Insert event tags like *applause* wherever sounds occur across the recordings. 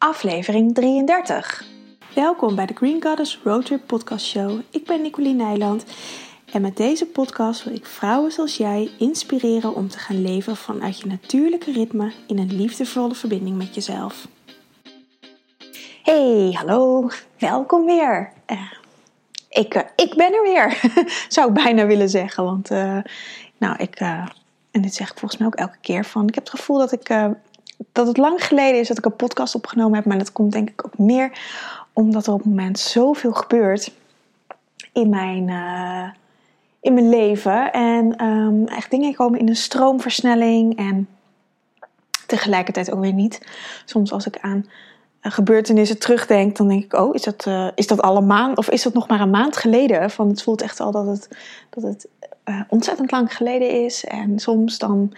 aflevering 33. Welkom bij de Green Goddess Roadtrip Podcast Show. Ik ben Nicoline Nijland en met deze podcast wil ik vrouwen zoals jij inspireren om te gaan leven vanuit je natuurlijke ritme in een liefdevolle verbinding met jezelf. Hey, hallo, welkom weer. Uh, ik, uh, ik ben er weer, *laughs* zou ik bijna willen zeggen. Want, uh, nou, ik, en dit zeg ik volgens mij ook elke keer van, ik heb het gevoel dat ik dat het lang geleden is dat ik een podcast opgenomen heb. Maar dat komt denk ik ook meer omdat er op het moment zoveel gebeurt in mijn, uh, in mijn leven. En um, echt dingen komen in een stroomversnelling. En tegelijkertijd ook weer niet. Soms als ik aan gebeurtenissen terugdenk, dan denk ik: oh, is dat, uh, is dat al een maand? Of is dat nog maar een maand geleden? Van het voelt echt al dat het, dat het uh, ontzettend lang geleden is. En soms dan.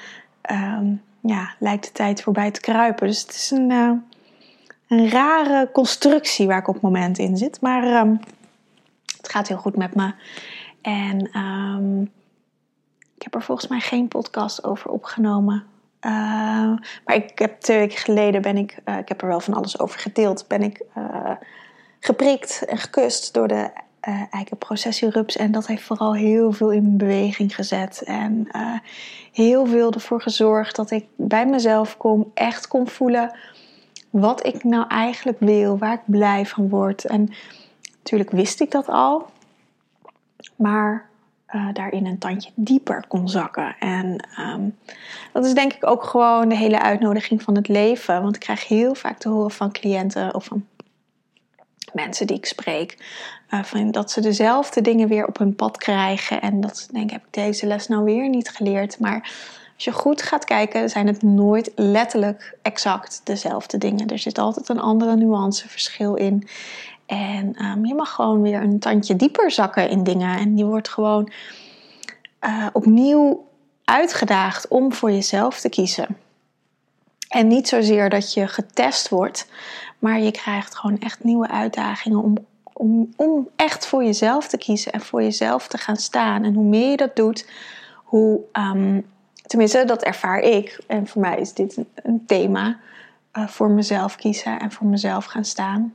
Um, ja, lijkt de tijd voorbij te kruipen. Dus het is een, uh, een rare constructie waar ik op het moment in zit. Maar um, het gaat heel goed met me. En um, ik heb er volgens mij geen podcast over opgenomen. Uh, maar ik heb twee weken geleden ben ik, uh, ik heb er wel van alles over gedeeld, ben ik geprikt en gekust door de uh, eikenprocessierups. En dat heeft vooral heel veel in beweging gezet. En uh, heel veel ervoor gezorgd dat ik bij mezelf kom, echt kon voelen wat ik nou eigenlijk wil, waar ik blij van word. En natuurlijk wist ik dat al, maar uh, daarin een tandje dieper kon zakken. En um, dat is denk ik ook gewoon de hele uitnodiging van het leven. Want ik krijg heel vaak te horen van cliënten of van mensen die ik spreek. Van dat ze dezelfde dingen weer op hun pad krijgen. En dat ze denken, heb ik deze les nou weer niet geleerd? Maar als je goed gaat kijken, zijn het nooit letterlijk exact dezelfde dingen. Er zit altijd een andere nuanceverschil in. En um, je mag gewoon weer een tandje dieper zakken in dingen. En je wordt gewoon uh, opnieuw uitgedaagd om voor jezelf te kiezen. En niet zozeer dat je getest wordt, maar je krijgt gewoon echt nieuwe uitdagingen om, om, om echt voor jezelf te kiezen en voor jezelf te gaan staan. En hoe meer je dat doet, hoe, um, tenminste, dat ervaar ik. En voor mij is dit een, een thema. Uh, voor mezelf kiezen en voor mezelf gaan staan.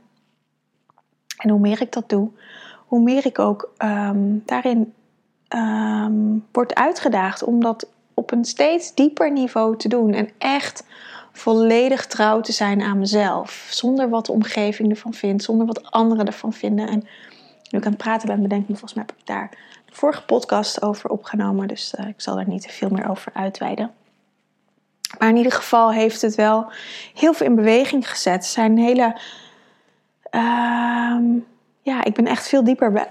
En hoe meer ik dat doe, hoe meer ik ook um, daarin um, word uitgedaagd om dat op een steeds dieper niveau te doen. En echt volledig trouw te zijn aan mezelf. Zonder wat de omgeving ervan vindt, zonder wat anderen ervan vinden. En nu ik aan het praten ben, bedenk ik volgens mij heb ik daar de vorige podcast over opgenomen. Dus uh, ik zal er niet veel meer over uitweiden. Maar in ieder geval heeft het wel heel veel in beweging gezet. Het zijn hele. Uh, ja, ik ben echt veel dieper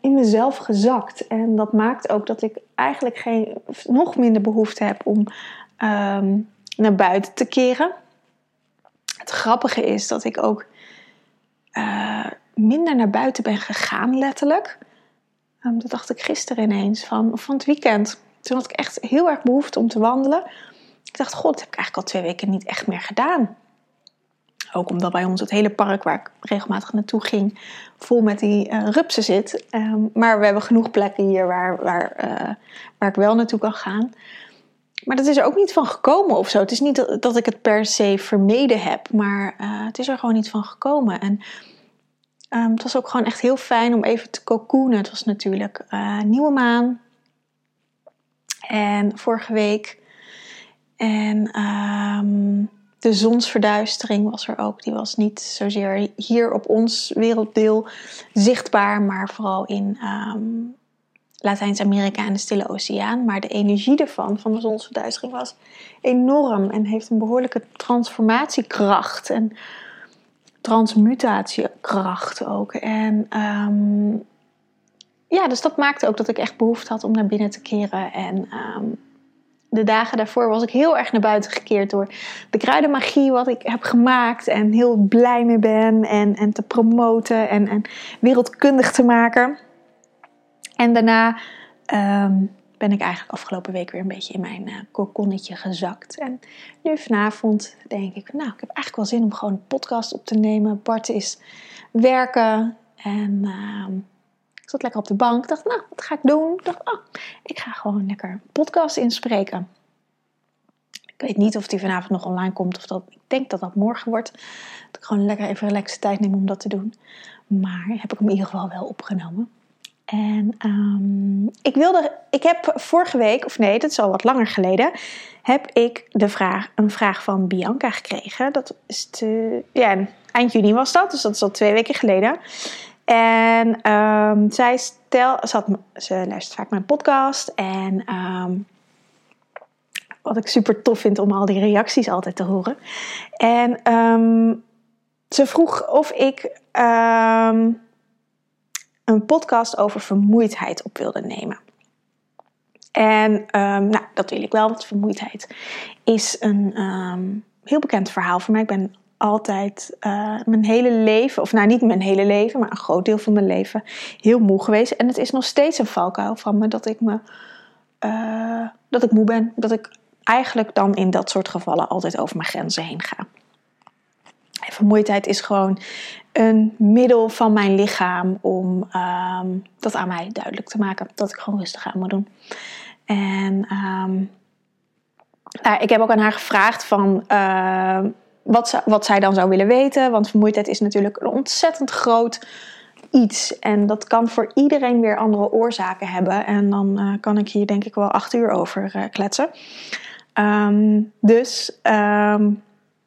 in, mezelf gezakt. En dat maakt ook dat ik eigenlijk geen, nog minder behoefte heb om um, naar buiten te keren. Het grappige is dat ik ook uh, minder naar buiten ben gegaan, letterlijk. Um, dat dacht ik gisteren ineens, van, van het weekend. Toen had ik echt heel erg behoefte om te wandelen. Ik dacht, god, dat heb ik eigenlijk al twee weken niet echt meer gedaan. Ook omdat bij ons het hele park waar ik regelmatig naartoe ging, vol met die uh, rupsen zit. Um, maar we hebben genoeg plekken hier waar, waar, uh, waar ik wel naartoe kan gaan. Maar dat is er ook niet van gekomen of zo. Het is niet dat, dat ik het per se vermeden heb, maar uh, het is er gewoon niet van gekomen. En um, het was ook gewoon echt heel fijn om even te cocoonen. Het was natuurlijk uh, nieuwe maan. En vorige week. En um, de zonsverduistering was er ook. Die was niet zozeer hier op ons werelddeel zichtbaar, maar vooral in um, Latijns-Amerika en de Stille Oceaan. Maar de energie ervan, van de zonsverduistering, was enorm en heeft een behoorlijke transformatiekracht en transmutatiekracht ook. En um, ja, dus dat maakte ook dat ik echt behoefte had om naar binnen te keren. En um, de dagen daarvoor was ik heel erg naar buiten gekeerd door de kruidenmagie wat ik heb gemaakt. En heel blij mee ben en, en te promoten en, en wereldkundig te maken. En daarna um, ben ik eigenlijk afgelopen week weer een beetje in mijn uh, kokonnetje gezakt. En nu vanavond denk ik, nou, ik heb eigenlijk wel zin om gewoon een podcast op te nemen. Bart is werken en uh, ik zat lekker op de bank. Dacht, nou, wat ga ik doen? Ik dacht, oh, ik ga gewoon lekker een podcast inspreken. Ik weet niet of die vanavond nog online komt of dat. Ik denk dat dat morgen wordt. Dat ik gewoon lekker even relaxe tijd neem om dat te doen. Maar heb ik hem in ieder geval wel opgenomen. En um, ik wilde, ik heb vorige week, of nee, dat is al wat langer geleden, heb ik de vraag, een vraag van Bianca gekregen. Dat is de, ja, eind juni was dat, dus dat is al twee weken geleden. En um, zij stel, ze, had, ze luistert vaak mijn podcast en um, wat ik super tof vind om al die reacties altijd te horen. En ze vroeg of ik een podcast over vermoeidheid op wilde nemen. En um, nou, dat wil ik wel, want vermoeidheid is een heel bekend verhaal voor mij. Ik ben altijd uh, mijn hele leven, of nou niet mijn hele leven, maar een groot deel van mijn leven, heel moe geweest. En het is nog steeds een valkuil van me dat ik me uh, dat ik moe ben. Dat ik eigenlijk dan in dat soort gevallen altijd over mijn grenzen heen ga. Vermoeidheid is gewoon een middel van mijn lichaam om um, dat aan mij duidelijk te maken. Dat ik gewoon rustig aan moet doen. En um, nou, ik heb ook aan haar gevraagd van uh, wat, wat zij dan zou willen weten. Want vermoeidheid is natuurlijk een ontzettend groot iets. En dat kan voor iedereen weer andere oorzaken hebben. En dan uh, kan ik hier denk ik wel acht uur over uh, kletsen. Dus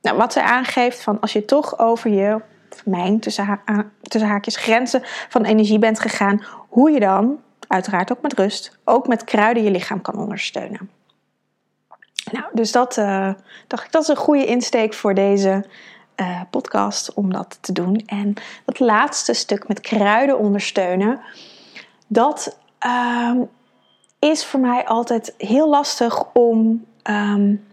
nou, wat zij aangeeft van als je toch over je, mijn tussen, tussen haakjes, grenzen van energie bent gegaan, hoe je dan, uiteraard ook met rust, ook met kruiden je lichaam kan ondersteunen. Nou, dus dat uh, dacht ik, dat is een goede insteek voor deze uh, podcast om dat te doen. En dat laatste stuk met kruiden ondersteunen, dat uh, is voor mij altijd heel lastig om um,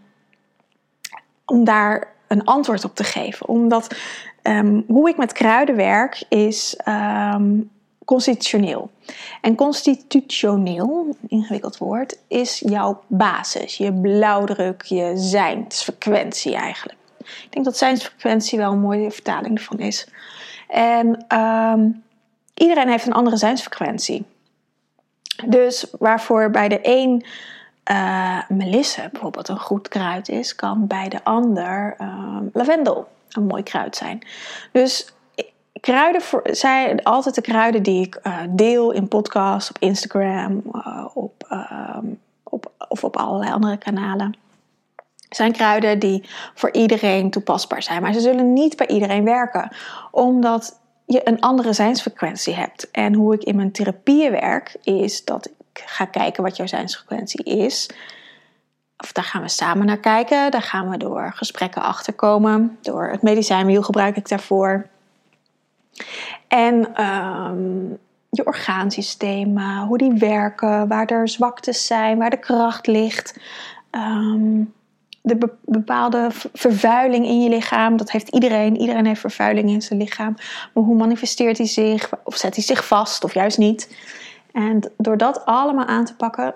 om daar een antwoord op te geven. Omdat um, hoe ik met kruiden werk is um, constitutioneel. En constitutioneel, ingewikkeld woord, is jouw basis, je blauwdruk, je zijnsfrequentie eigenlijk. Ik denk dat zijnsfrequentie wel een mooie vertaling ervan is. En um, iedereen heeft een andere zijnsfrequentie. Dus waarvoor bij de een uh, melisse bijvoorbeeld een goed kruid is, kan bij de ander uh, lavendel een mooi kruid zijn. Dus kruiden voor, zijn altijd de kruiden die ik uh, deel in podcasts, op Instagram, op, ehm, op, of op allerlei andere kanalen. Zijn kruiden die voor iedereen toepasbaar zijn, maar ze zullen niet bij iedereen werken, omdat je een andere zijnsfrequentie hebt. En hoe ik in mijn therapieën werk, is dat ga kijken wat jouw zijnsfrequentie is. Of daar gaan we samen naar kijken. Daar gaan we door gesprekken achterkomen. Door het medicijnwiel gebruik ik daarvoor. En um, je orgaansystemen, hoe die werken, waar er zwaktes zijn, waar de kracht ligt. Um, de be bepaalde vervuiling in je lichaam, dat heeft iedereen. Iedereen heeft vervuiling in zijn lichaam. Maar hoe manifesteert hij zich? Of zet hij zich vast of juist niet? En door dat allemaal aan te pakken,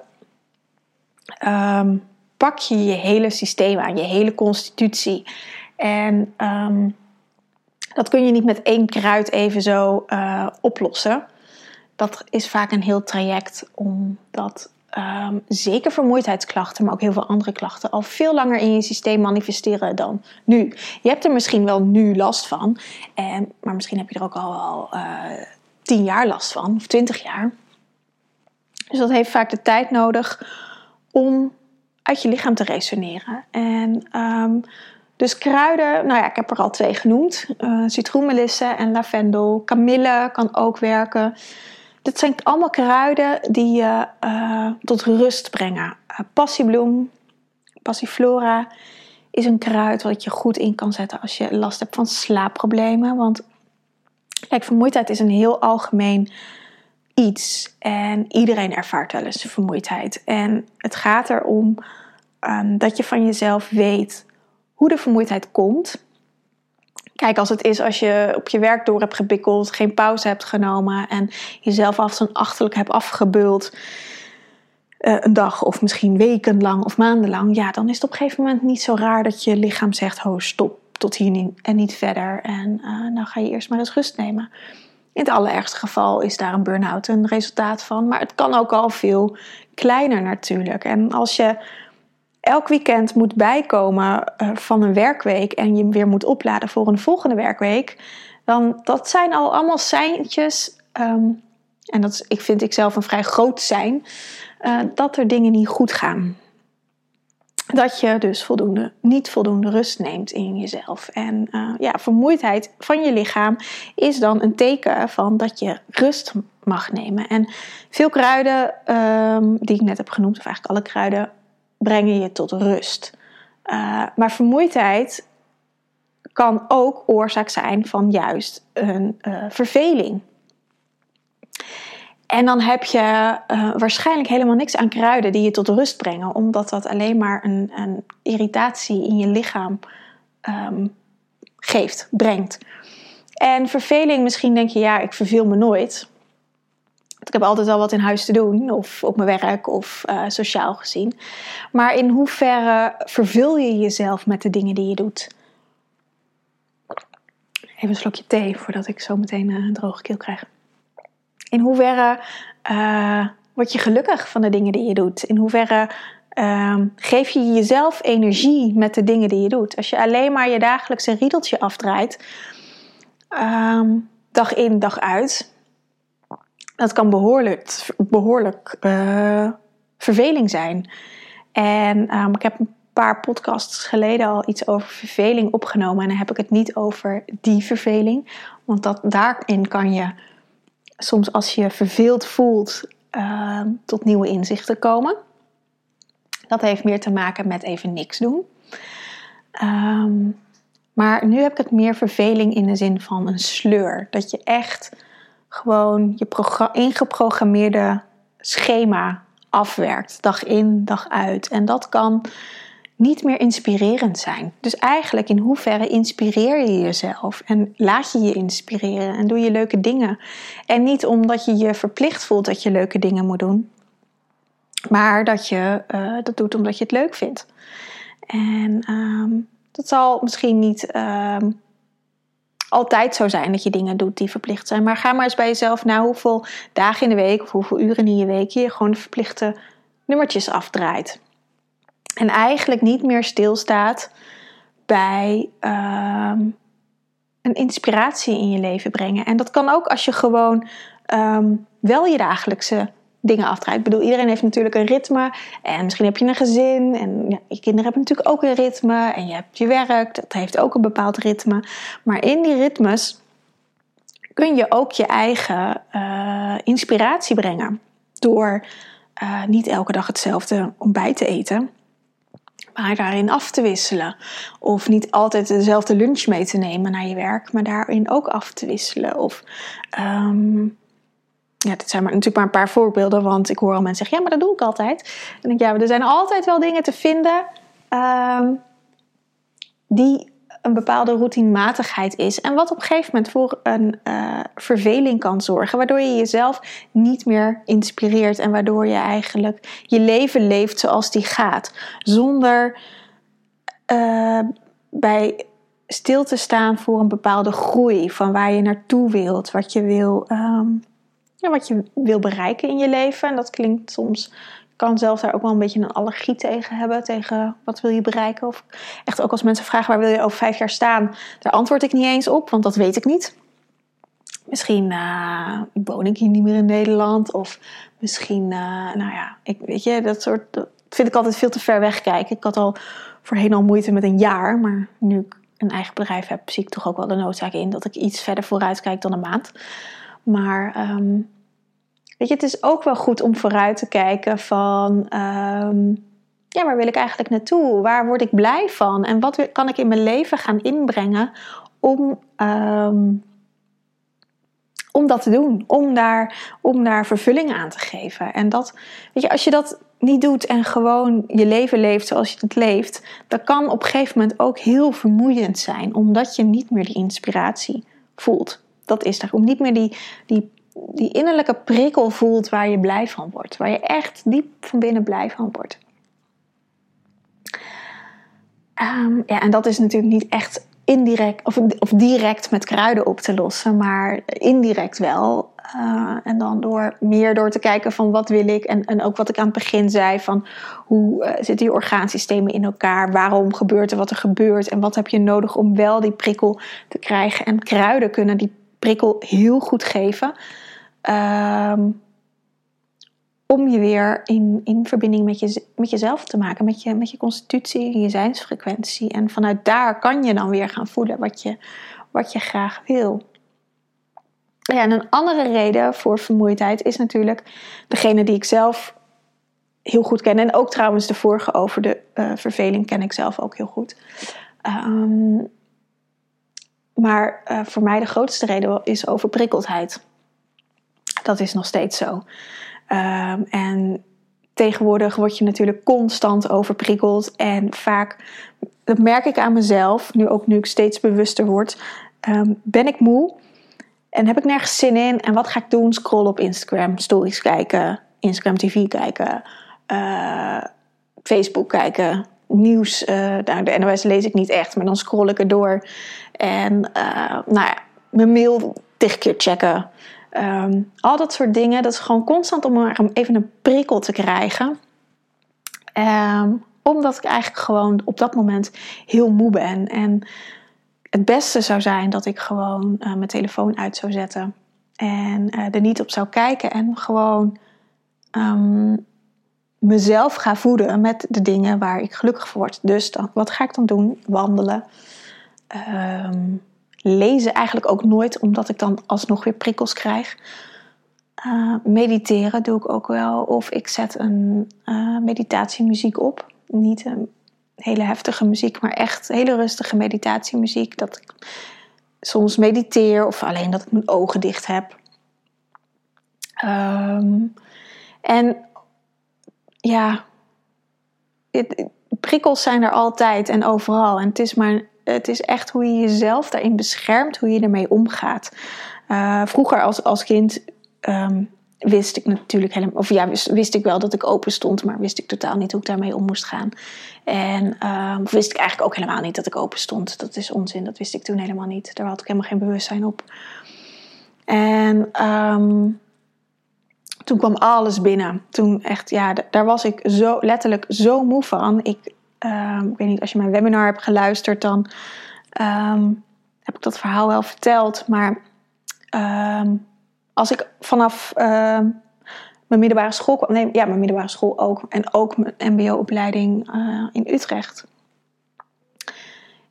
um, pak je je hele systeem aan, je hele constitutie. En um, dat kun je niet met één kruid even zo uh, oplossen. Dat is vaak een heel traject omdat um, zeker vermoeidheidsklachten, maar ook heel veel andere klachten, al veel langer in je systeem manifesteren dan nu. Je hebt er misschien wel nu last van, en, maar misschien heb je er ook al, al uh, tien jaar last van, of twintig jaar. Dus dat heeft vaak de tijd nodig om uit je lichaam te resoneren. En um, dus kruiden, nou ja, ik heb er al twee genoemd. Uh, citroenmelisse en lavendel. Kamille kan ook werken. Dit zijn allemaal kruiden die je uh, tot rust brengen. Uh, passiebloem, passiflora is een kruid wat je goed in kan zetten als je last hebt van slaapproblemen. Want kijk, vermoeidheid is een heel algemeen iets. En iedereen ervaart wel eens vermoeidheid. En het gaat erom um, dat je van jezelf weet hoe de vermoeidheid komt. Kijk, als het is als je op je werk door hebt gebikkeld, geen pauze hebt genomen en jezelf af en achterlijk hebt afgebeuld. Uh, een dag of misschien wekenlang of maandenlang, ja, dan is het op een gegeven moment niet zo raar dat je lichaam zegt: ho, stop, tot hier en niet verder. En dan ga je eerst maar eens rust nemen. In het allerergste geval is daar een burn-out een resultaat van. Maar het kan ook al veel kleiner natuurlijk. En als je elk weekend moet bijkomen eh, van een werkweek en je weer moet opladen voor een volgende werkweek, dan dat zijn al allemaal seintjes. Ehm, en dat is, ik vind ik zelf een vrij groot zijn, uh, dat er dingen niet goed gaan. Dat je dus voldoende, niet voldoende rust neemt in jezelf. En uh, ja, vermoeidheid van je lichaam is dan een teken van dat je rust mag nemen. En veel kruiden um, die ik net heb genoemd, of eigenlijk alle kruiden, brengen je tot rust. Uh, maar vermoeidheid kan ook oorzaak zijn van juist een uh, verveling. En dan heb je uh, waarschijnlijk helemaal niks aan kruiden die je tot rust brengen, omdat dat alleen maar een, een irritatie in je lichaam um, geeft, brengt. En verveling, misschien denk je, ja, ik verveel me nooit. Ik heb altijd wel wat in huis te doen, of op mijn werk, of uh, sociaal gezien. Maar in hoeverre vervul je jezelf met de dingen die je doet? Even een slokje thee voordat ik zo meteen een droge keel krijg. In hoeverre uh, word je gelukkig van de dingen die je doet? In hoeverre uh, geef je jezelf energie met de dingen die je doet? Als je alleen maar je dagelijkse riedeltje afdraait, um, dag in, dag uit, dat kan behoorlijk, behoorlijk uh, verveling zijn. En um, ik heb een paar podcasts geleden al iets over verveling opgenomen. En dan heb ik het niet over die verveling. Want dat, daarin kan je soms als je verveeld voelt uh, tot nieuwe inzichten komen. Dat heeft meer te maken met even niks doen. Um, maar nu heb ik het meer verveling in de zin van een sleur. Dat je echt gewoon je ingeprogrammeerde schema afwerkt, dag in, dag uit. En dat kan niet meer inspirerend zijn. Dus eigenlijk in hoeverre inspireer je jezelf en laat je je inspireren en doe je leuke dingen. En niet omdat je je verplicht voelt dat je leuke dingen moet doen, maar dat je uh, dat doet omdat je het leuk vindt. En um, dat zal misschien niet um, altijd zo zijn dat je dingen doet die verplicht zijn. Maar ga maar eens bij jezelf na hoeveel dagen in de week of hoeveel uren in je week je gewoon de verplichte nummertjes afdraait. En eigenlijk niet meer stilstaat bij um, een inspiratie in je leven brengen. En dat kan ook als je gewoon um, wel je dagelijkse dingen afdraait. Ik bedoel, iedereen heeft natuurlijk een ritme. En misschien heb je een gezin. En ja, je kinderen hebben natuurlijk ook een ritme. En je hebt je werk, dat heeft ook een bepaald ritme. Maar in die ritmes kun je ook je eigen uh, inspiratie brengen. Door uh, niet elke dag hetzelfde ontbijt te eten. Maar daarin af te wisselen. Of niet altijd dezelfde lunch mee te nemen naar je werk. Maar daarin ook af te wisselen. Of... Um, ja, dit zijn maar, natuurlijk maar een paar voorbeelden, want ik hoor al mensen zeggen: ja, maar dat doe ik altijd. En ik denk, ja, er zijn altijd wel dingen te vinden um, die een bepaalde routinematigheid is. En wat op een gegeven moment voor een uh, verveling kan zorgen, waardoor je jezelf niet meer inspireert en waardoor je eigenlijk je leven leeft zoals die gaat, zonder uh, bij stil te staan voor een bepaalde groei van waar je naartoe wilt, wat je wil. Um, ja, wat je wil bereiken in je leven. En dat klinkt soms, kan zelfs daar ook wel een beetje een allergie tegen hebben. Tegen wat wil je bereiken. Of echt ook als mensen vragen waar wil je over vijf jaar staan. Daar antwoord ik niet eens op, want dat weet ik niet. Misschien uh, woon ik hier niet meer in Nederland. Of misschien, uh, nou ja, ik, weet je, dat soort. Dat vind ik altijd veel te ver weg kijken. Ik had al voorheen al moeite met een jaar. Maar nu ik een eigen bedrijf heb, zie ik toch ook wel de noodzaak in dat ik iets verder vooruit kijk dan een maand. Maar um, weet je, het is ook wel goed om vooruit te kijken van... Um, ja, waar wil ik eigenlijk naartoe? Waar word ik blij van? En wat kan ik in mijn leven gaan inbrengen om, um, om dat te doen? Om daar, om daar vervulling aan te geven. En dat, weet je, als je dat niet doet en gewoon je leven leeft zoals je het leeft, dan kan op een gegeven moment ook heel vermoeiend zijn, omdat je niet meer die inspiratie voelt dat is er. Om niet meer die, die, die innerlijke prikkel voelt waar je blij van wordt. Waar je echt diep van binnen blij van wordt. Um, ja, en dat is natuurlijk niet echt indirect of, of direct met kruiden op te lossen, maar indirect wel. Uh, en dan door meer door te kijken van wat wil ik. En, en ook wat ik aan het begin zei van hoe uh, zitten die orgaansystemen in elkaar? Waarom gebeurt er wat er gebeurt? En wat heb je nodig om wel die prikkel te krijgen? En kruiden kunnen die prikkel heel goed geven. Um, om je weer in, in verbinding met, je, met jezelf te maken, met je, met je constitutie, je zijnsfrequentie. En vanuit daar kan je dan weer gaan voelen wat je, wat je graag wil. Ja, en een andere reden voor vermoeidheid is natuurlijk degene die ik zelf heel goed ken. En ook trouwens de vorige over de uh, verveling ken ik zelf ook heel goed. Um, maar uh, voor mij de grootste reden is overprikkeldheid. Dat is nog steeds zo. Um, en tegenwoordig word je natuurlijk constant overprikkeld. En vaak, dat merk ik aan mezelf, nu ook nu ik steeds bewuster word, um, ben ik moe en heb ik nergens zin in. En wat ga ik doen? Scrollen op Instagram, stories kijken, Instagram TV kijken, uh, Facebook kijken, nieuws. Uh, nou, de NOS lees ik niet echt, maar dan scroll ik erdoor. En uh, nou ja, mijn mail tig keer checken. Um, al dat soort dingen, dat is gewoon constant om even een prikkel te krijgen. Um, omdat ik eigenlijk gewoon op dat moment heel moe ben. En het beste zou zijn dat ik gewoon uh, mijn telefoon uit zou zetten. En uh, er niet op zou kijken. En gewoon um, mezelf ga voeden met de dingen waar ik gelukkig voor word. Dus dan, wat ga ik dan doen? Wandelen. Lezen eigenlijk ook nooit, omdat ik dan alsnog weer prikkels krijg. Uh, mediteren doe ik ook wel. Of ik zet een uh, meditatiemuziek op. Niet een hele heftige muziek, maar echt hele rustige meditatiemuziek. Dat ik soms mediteer of alleen dat ik mijn ogen dicht heb. Um, en ja, het, prikkels zijn er altijd en overal. En het is maar het is echt hoe je jezelf daarin beschermt, hoe je ermee omgaat. Uh, vroeger als, als kind um, wist ik natuurlijk helemaal, of ja, wist, ik wel dat ik open stond, maar wist ik totaal niet hoe ik daarmee om moest gaan. En um, wist ik eigenlijk ook helemaal niet dat ik open stond. Dat is onzin, dat wist ik toen helemaal niet. Daar had ik helemaal geen bewustzijn op. En um, toen kwam alles binnen. Toen echt, ja, daar was ik zo letterlijk zo moe van. Ik Um, ik weet niet, als je mijn webinar hebt geluisterd, dan um, heb ik dat verhaal wel verteld. Maar um, als ik vanaf mijn middelbare school kwam, nee, ja, mijn middelbare school ook, en ook mijn MBO-opleiding uh, in Utrecht.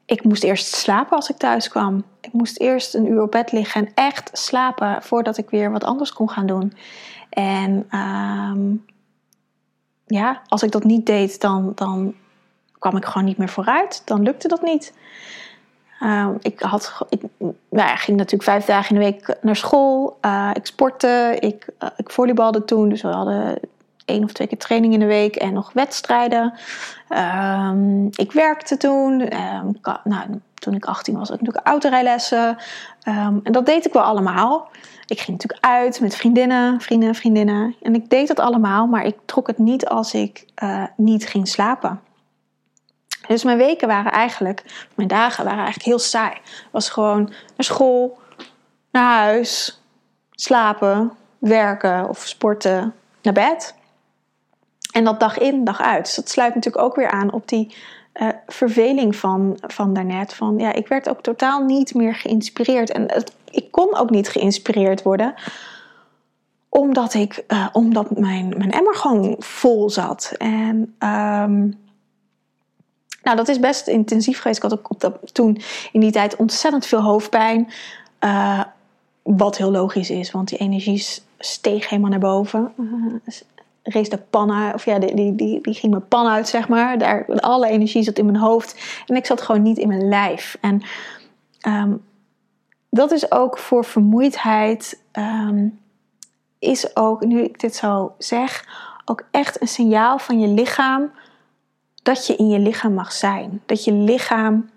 Ik moest eerst slapen als ik thuis kwam. Ik moest eerst een uur op bed liggen en echt slapen voordat ik weer wat anders kon gaan doen. En ja, als ik dat niet deed, dan, dan kwam ik gewoon niet meer vooruit. Dan lukte dat niet. Uh, ik, had, ik ja, ging natuurlijk vijf dagen in de week naar school. Uh, ik sportte, ik, uh, ik volleybalde toen. Dus we hadden één of twee keer training in de week en nog wedstrijden. Ehm, ik werkte toen. Ehm, nou, toen ik 18 was, had ik natuurlijk autorijlessen. En dat deed ik wel allemaal. Ik ging natuurlijk uit met vriendinnen, vrienden, vriendinnen. En ik deed dat allemaal, maar ik trok het niet als ik uh, niet ging slapen. Dus mijn weken waren eigenlijk, mijn dagen waren eigenlijk heel saai. Het was gewoon naar school, naar huis, slapen, werken of sporten, naar bed. En dat dag in, dag uit. Dus dat sluit natuurlijk ook weer aan op die uh, verveling van, van daarnet. Van, ja, ik werd ook totaal niet meer geïnspireerd. En ik kon ook niet geïnspireerd worden omdat, ik, uh, omdat mijn, mijn emmer gewoon vol zat. En um, nou, dat is best intensief geweest. Ik had ook op dat, toen in die tijd ontzettend veel hoofdpijn. Uh, wat heel logisch is, want die energie steeg helemaal naar boven. Uh, rees de pan of ja, die, die, die, die, ging mijn pan uit, zeg maar. Daar, alle energie zat in mijn hoofd. En ik zat gewoon niet in mijn lijf. En um, dat is ook voor vermoeidheid, um, is ook, nu ik dit zo zeg, ook echt een signaal van je lichaam dat je in je lichaam mag zijn. Dat je lichaam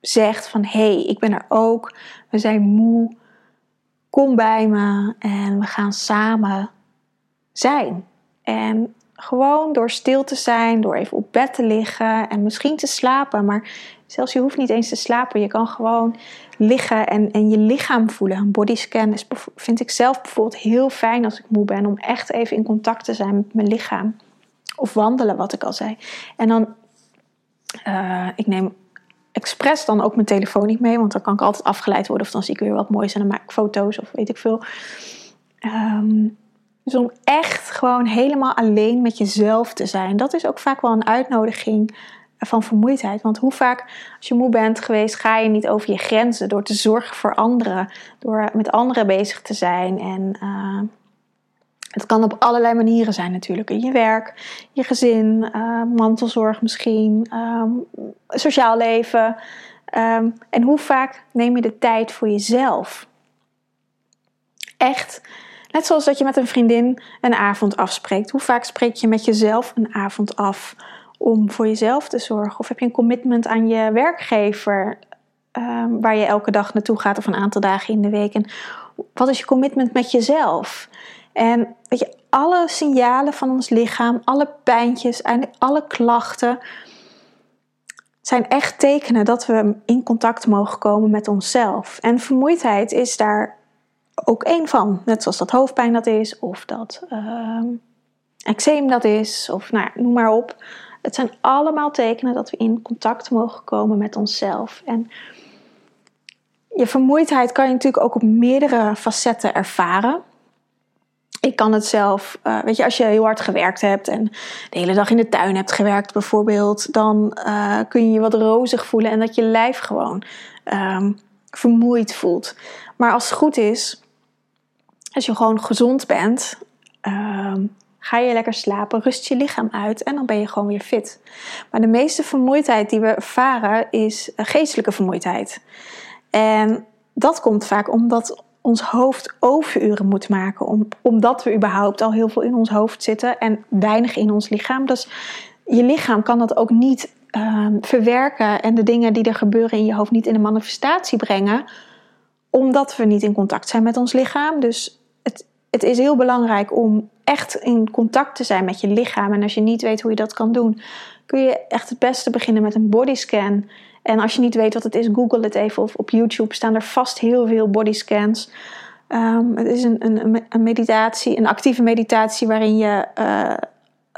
zegt van hé, hey, ik ben er ook. We zijn moe. Kom bij me en we gaan samen zijn. En gewoon door stil te zijn, door even op bed te liggen en misschien te slapen, maar Zelfs je hoeft niet eens te slapen. Je kan gewoon liggen en, en je lichaam voelen. Een bodyscan is, vind ik zelf bijvoorbeeld heel fijn als ik moe ben. Om echt even in contact te zijn met mijn lichaam. Of wandelen, wat ik al zei. En dan, uh, ik neem expres dan ook mijn telefoon niet mee. Want dan kan ik altijd afgeleid worden. Of dan zie ik weer wat moois en dan maak ik foto's of weet ik veel. Um, dus om echt gewoon helemaal alleen met jezelf te zijn. Dat is ook vaak wel een uitnodiging van vermoeidheid. Want hoe vaak als je moe bent geweest, ga je niet over je grenzen door te zorgen voor anderen. Door met anderen bezig te zijn. En uh, het kan op allerlei manieren zijn natuurlijk. In je werk, je gezin, uh, mantelzorg misschien, um, sociaal leven. Um, en hoe vaak neem je de tijd voor jezelf? Echt Net zoals dat je met een vriendin een avond afspreekt. Hoe vaak spreek je met jezelf een avond af om voor jezelf te zorgen? Of heb je een commitment aan je werkgever waar je elke dag naartoe gaat of een aantal dagen in de week? En wat is je commitment met jezelf? En weet je, alle signalen van ons lichaam, alle pijntjes en alle klachten zijn echt tekenen dat we in contact mogen komen met onszelf. En vermoeidheid is daar ook één van. Net zoals dat hoofdpijn dat is, of dat uh, eczeem dat is, of nou ja, noem maar op. Het zijn allemaal tekenen dat we in contact mogen komen met onszelf. En je vermoeidheid kan je natuurlijk ook op meerdere facetten ervaren. Ik kan het zelf, uh, weet je, als je heel hard gewerkt hebt en de hele dag in de tuin hebt gewerkt bijvoorbeeld, dan uh, kun je je wat rozig voelen en dat je lijf gewoon um, vermoeid voelt. Maar als het goed is, als je gewoon gezond bent, uh, ga je lekker slapen, rust je lichaam uit en dan ben je gewoon weer fit. Maar de meeste vermoeidheid die we ervaren is geestelijke vermoeidheid. En dat komt vaak omdat ons hoofd overuren moet maken, om, omdat we überhaupt al heel veel in ons hoofd zitten en weinig in ons lichaam. Dus je lichaam kan dat ook niet uh, verwerken en de dingen die er gebeuren in je hoofd niet in de manifestatie brengen, omdat we niet in contact zijn met ons lichaam. Dus het is heel belangrijk om echt in contact te zijn met je lichaam. En als je niet weet hoe je dat kan doen, kun je echt het beste beginnen met een bodyscan. En als je niet weet wat het is, google het even. Of op YouTube staan er vast heel veel bodyscans. Um, het is een, een, een, meditatie, een actieve meditatie waarin je uh,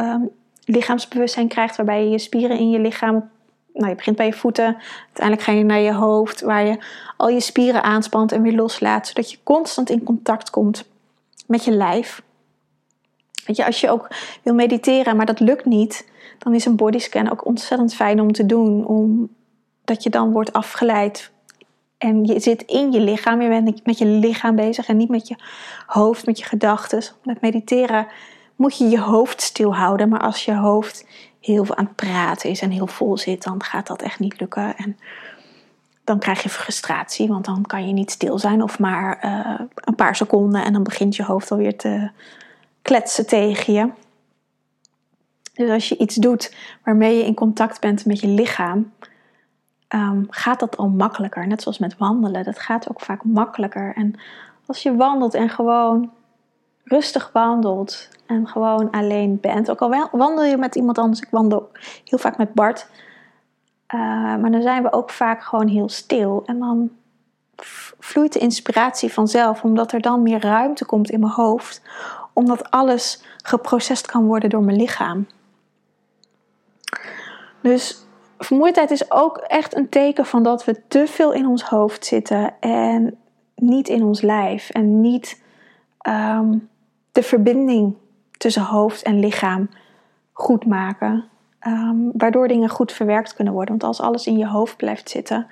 um, lichaamsbewustzijn krijgt, waarbij je je spieren in je lichaam. Nou, je begint bij je voeten, uiteindelijk ga je naar je hoofd, waar je al je spieren aanspant en weer loslaat, zodat je constant in contact komt met je lijf. Weet je, als je ook wil mediteren, maar dat lukt niet, dan is een bodyscan ook ontzettend fijn om te doen. Omdat je dan wordt afgeleid en je zit in je lichaam. Je bent met je lichaam bezig en niet met je hoofd, met je gedachten. Met mediteren moet je je hoofd stil houden. Maar als je hoofd heel veel aan het praten is en heel vol zit, dan gaat dat echt niet lukken. En dan krijg je frustratie, want dan kan je niet stil zijn of maar uh, een paar seconden en dan begint je hoofd alweer te kletsen tegen je. Dus als je iets doet waarmee je in contact bent met je lichaam, um, gaat dat al makkelijker. Net zoals met wandelen, dat gaat ook vaak makkelijker. En als je wandelt en gewoon rustig wandelt en gewoon alleen bent, ook al wandel je met iemand anders, ik wandel heel vaak met Bart uh, maar dan zijn we ook vaak gewoon heel stil. En dan vloeit de inspiratie vanzelf, omdat er dan meer ruimte komt in mijn hoofd, omdat alles geprocessed kan worden door mijn lichaam. Dus vermoeidheid is ook echt een teken van dat we te veel in ons hoofd zitten en niet in ons lijf. En niet um, de verbinding tussen hoofd en lichaam goed maken. Ehm, waardoor dingen goed verwerkt kunnen worden. Want als alles in je hoofd blijft zitten,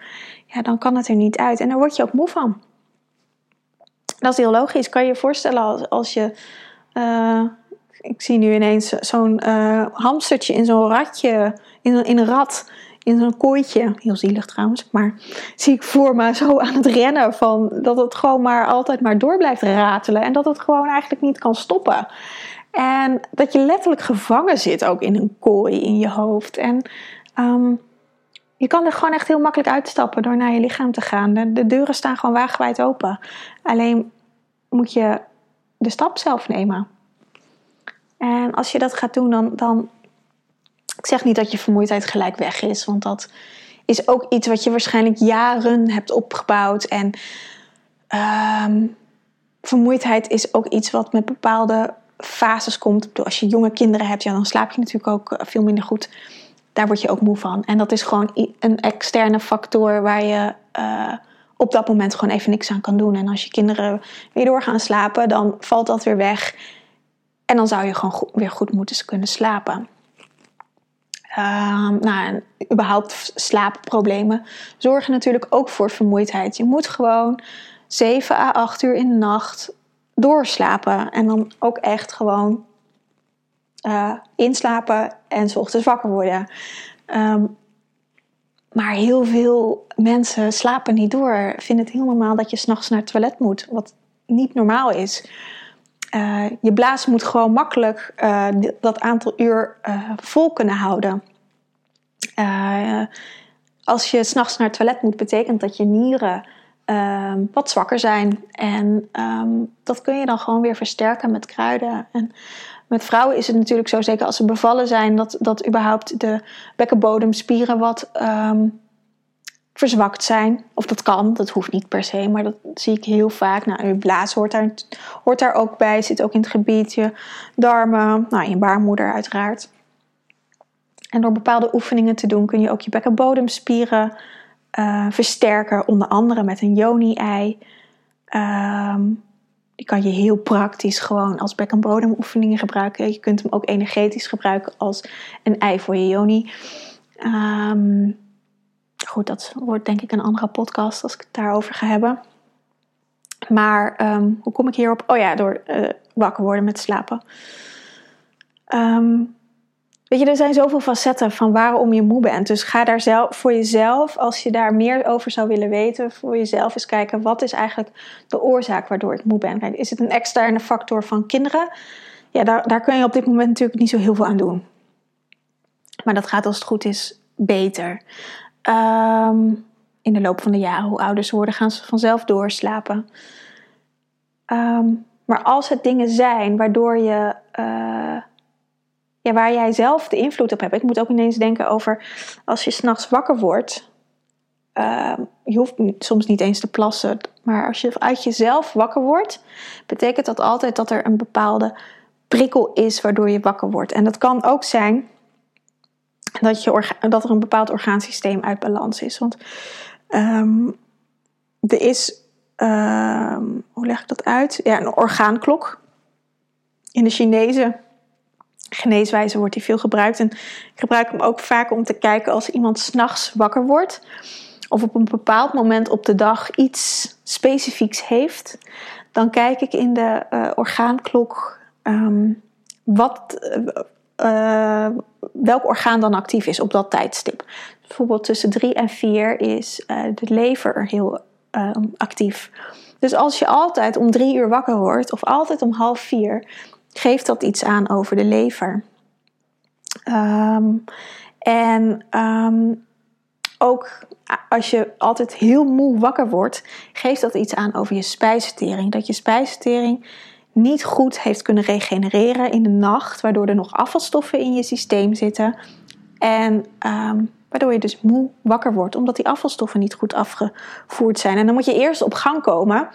ja, dan kan het er niet uit. En daar word je ook moe van. Dat is heel logisch. Kan je je voorstellen als, je. Uh, ik zie nu ineens zo'n uh, hamstertje in zo'n ratje, in, in een rat, in zo'n kooitje. Heel zielig trouwens, maar zie ik voor me zo aan het rennen van dat het gewoon maar altijd maar door blijft ratelen en dat het gewoon eigenlijk niet kan stoppen. En dat je letterlijk gevangen zit ook in een kooi in je hoofd. En um, je kan er gewoon echt heel makkelijk uitstappen door naar je lichaam te gaan. De, de deuren staan gewoon wagenwijd open. Alleen moet je de stap zelf nemen. En als je dat gaat doen, dan, dan. Ik zeg niet dat je vermoeidheid gelijk weg is, want dat is ook iets wat je waarschijnlijk jaren hebt opgebouwd. En ehm, vermoeidheid is ook iets wat met bepaalde fases komt. Als je jonge kinderen hebt, ja, dan slaap je natuurlijk ook eh, veel minder goed. Daar word je ook moe van. En dat is gewoon een externe factor waar je uh, op dat moment gewoon even niks aan kan doen. En als je kinderen weer door gaan slapen, dan valt dat weer weg. En dan zou je gewoon weer goed moeten kunnen slapen. Um, nou, en überhaupt slaapproblemen zorgen natuurlijk ook voor vermoeidheid. Je moet gewoon 7 à 8 uur in de nacht doorslapen. En dan ook echt gewoon uh, inslapen en s ochtends wakker worden. Um, maar heel veel mensen slapen niet door. Vinden het heel normaal dat je s'nachts naar het toilet moet. Wat niet normaal is. Uh, je blaas moet gewoon makkelijk uh, dat aantal uur uh, vol kunnen houden. als je s'nachts naar het toilet moet, betekent dat je nieren ehm, wat zwakker zijn. En um, dat kun je dan gewoon weer versterken met kruiden. En met vrouwen is het natuurlijk zo, zeker als ze bevallen zijn, dat, dat überhaupt de bekkenbodemspieren wat um, verzwakt zijn. Of dat kan, dat hoeft niet per se, maar dat zie ik heel vaak. Nou, je blaas hoort daar, hoort daar ook bij, zit ook in het gebied, je darmen, nou, je baarmoeder uiteraard. En door bepaalde oefeningen te doen kun je ook je bekkenbodemspieren uh, versterken, onder andere met een yoni-ei. Die kan je heel praktisch gewoon als bekkenbodemoefeningen gebruiken. Je kunt hem ook energetisch gebruiken als een ei voor je yoni. Um, goed, dat wordt denk ik een andere podcast als ik het daarover ga hebben. Maar um, hoe kom ik hierop? Oh ja, door uh, wakker worden met slapen. Um, Weet je, er zijn zoveel facetten van waarom je moe bent. Dus ga daar zelf voor jezelf, als je daar meer over zou willen weten, voor jezelf eens kijken: wat is eigenlijk de oorzaak waardoor ik moe ben? Is het een externe factor van kinderen? Ja, daar, daar kun je op dit moment natuurlijk niet zo heel veel aan doen. Maar dat gaat als het goed is beter. Um, in de loop van de jaren, hoe ouder ze worden, gaan ze vanzelf doorslapen. Um, maar als het dingen zijn waardoor je. Uh, ja, waar jij zelf de invloed op hebt. Ik moet ook ineens denken over als je s'nachts wakker wordt. Uh, je hoeft soms niet eens te plassen, maar als je uit jezelf wakker wordt, betekent dat altijd dat er een bepaalde prikkel is waardoor je wakker wordt. En dat kan ook zijn dat, je dat er een bepaald orgaansysteem uit balans is. Want um, er is, um, hoe leg ik dat uit? Ja, een orgaanklok. In de Chinese geneeswijze wordt die veel gebruikt. En ik gebruik hem ook vaak om te kijken als iemand s'nachts wakker wordt. Of op een bepaald moment op de dag iets specifieks heeft. Dan kijk ik in de uh, orgaanklok um, wat, uh, welk orgaan dan actief is op dat tijdstip. Bijvoorbeeld tussen drie en vier is uh, de lever heel um, actief. Dus als je altijd om drie uur wakker wordt, of altijd om half vier, geeft dat iets aan over de lever. Um, en um, ook als je altijd heel moe wakker wordt, geeft dat iets aan over je spijsvertering. Dat je spijsvertering niet goed heeft kunnen regenereren in de nacht, waardoor er nog afvalstoffen in je systeem zitten. En um, waardoor je dus moe wakker wordt, omdat die afvalstoffen niet goed afgevoerd zijn. En dan moet je eerst op gang komen,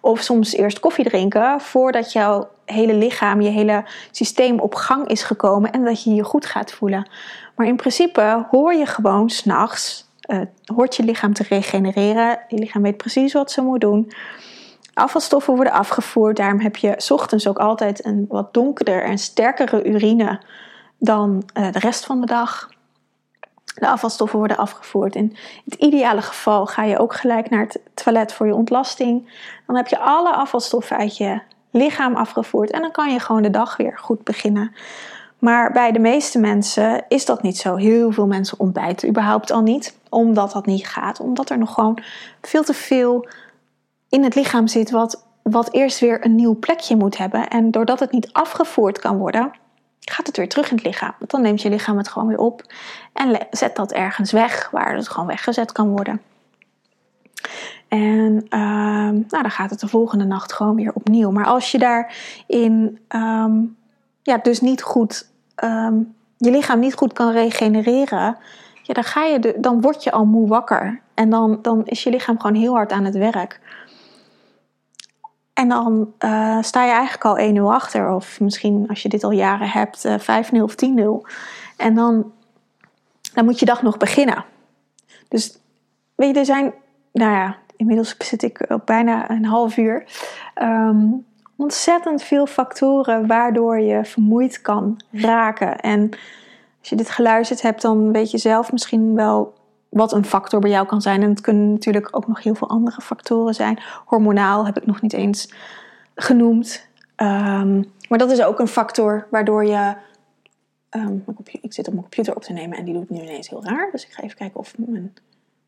of soms eerst koffie drinken, voordat jouw hele lichaam, je hele systeem op gang is gekomen en dat je je goed gaat voelen. Maar in principe hoor je gewoon s'nachts, uh, hoort je lichaam te regenereren. Je lichaam weet precies wat ze moet doen. Afvalstoffen worden afgevoerd, daarom heb je ochtends ook altijd een wat donkerder en sterkere urine dan uh, de rest van de dag. De afvalstoffen worden afgevoerd. In het ideale geval ga je ook gelijk naar het toilet voor je ontlasting. Dan heb je alle afvalstoffen uit je lichaam afgevoerd en dan kan je gewoon de dag weer goed beginnen. Maar bij de meeste mensen is dat niet zo. Heel veel mensen ontbijten überhaupt al niet, omdat dat niet gaat. Omdat er nog gewoon veel te veel in het lichaam zit wat, wat eerst weer een nieuw plekje moet hebben. En doordat het niet afgevoerd kan worden, gaat het weer terug in het lichaam. Want dan neemt je lichaam het gewoon weer op en zet dat ergens weg waar het gewoon weggezet kan worden. En ehm, nou, dan gaat het de volgende nacht gewoon weer opnieuw. Maar als je daarin um, ja, dus niet goed, um, je lichaam niet goed kan regenereren, ja, dan, ga je dan word je al moe wakker. En dan, dan is je lichaam gewoon heel hard aan het werk. En dan uh, sta je eigenlijk al 1-0 achter. Of misschien als je dit al jaren hebt, uh, 5-0 of 10-0. En dan, dan moet je dag nog beginnen. Dus weet je, er zijn, nou ja, inmiddels zit ik op bijna een half uur. Um, ontzettend veel factoren waardoor je vermoeid kan raken. En als je dit geluisterd hebt, dan weet je zelf misschien wel wat een factor bij jou kan zijn. En het kunnen natuurlijk ook nog heel veel andere factoren zijn. Hormonaal heb ik nog niet eens genoemd. Um, maar dat is ook een factor waardoor je. Um, ik zit op mijn computer op te nemen en die doet nu ineens heel raar. Dus ik ga even kijken of mijn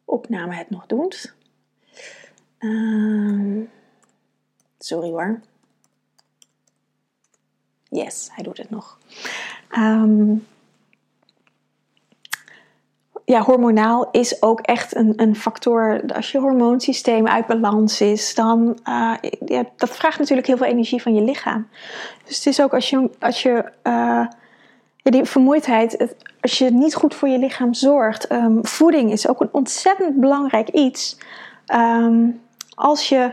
opname het nog doet. Um, sorry hoor. Yes, hij doet het nog. Ja, hormonaal is ook echt een, een factor. Als je hormoonsysteem uit balans is, dan uh, ja, dat vraagt natuurlijk heel veel energie van je lichaam. Dus het is ook als je, als je ja, die vermoeidheid, als je niet goed voor je lichaam zorgt. Um, voeding is ook een ontzettend belangrijk iets. Um, als je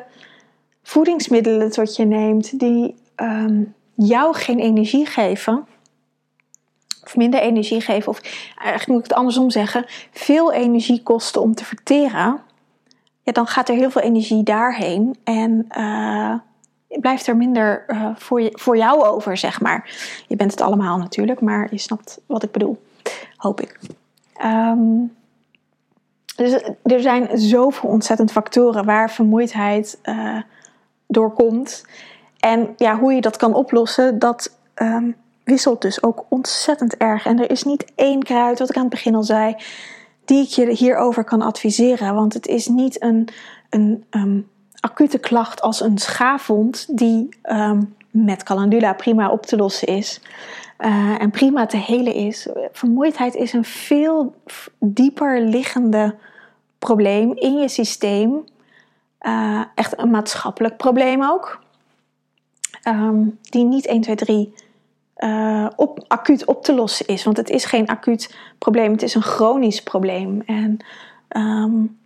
voedingsmiddelen tot je neemt die um, jou geen energie geven, of minder energie geven, of eigenlijk moet ik het andersom zeggen, veel energie kosten om te verteren, ja, dan gaat er heel veel energie daarheen en uh, blijft er minder uh, voor, je, voor jou over, zeg maar. Je bent het allemaal natuurlijk, maar je snapt wat ik bedoel, hoop ik. Um, dus er zijn zoveel ontzettend factoren waar vermoeidheid uh, doorkomt. En ja, hoe je dat kan oplossen, dat um, wisselt dus ook ontzettend erg. En er is niet één kruid, wat ik aan het begin al zei, die ik je hierover kan adviseren. Want het is niet een, een um, acute klacht als een schaafwond die um, met calendula prima op te lossen is. Uh, en prima te helen is. Vermoeidheid is een veel dieper liggende probleem in je systeem. Uh, echt een maatschappelijk probleem ook. Um, die niet 1, 2, 3 uh, op, acuut op te lossen is. Want het is geen acuut probleem, het is een chronisch probleem. En um,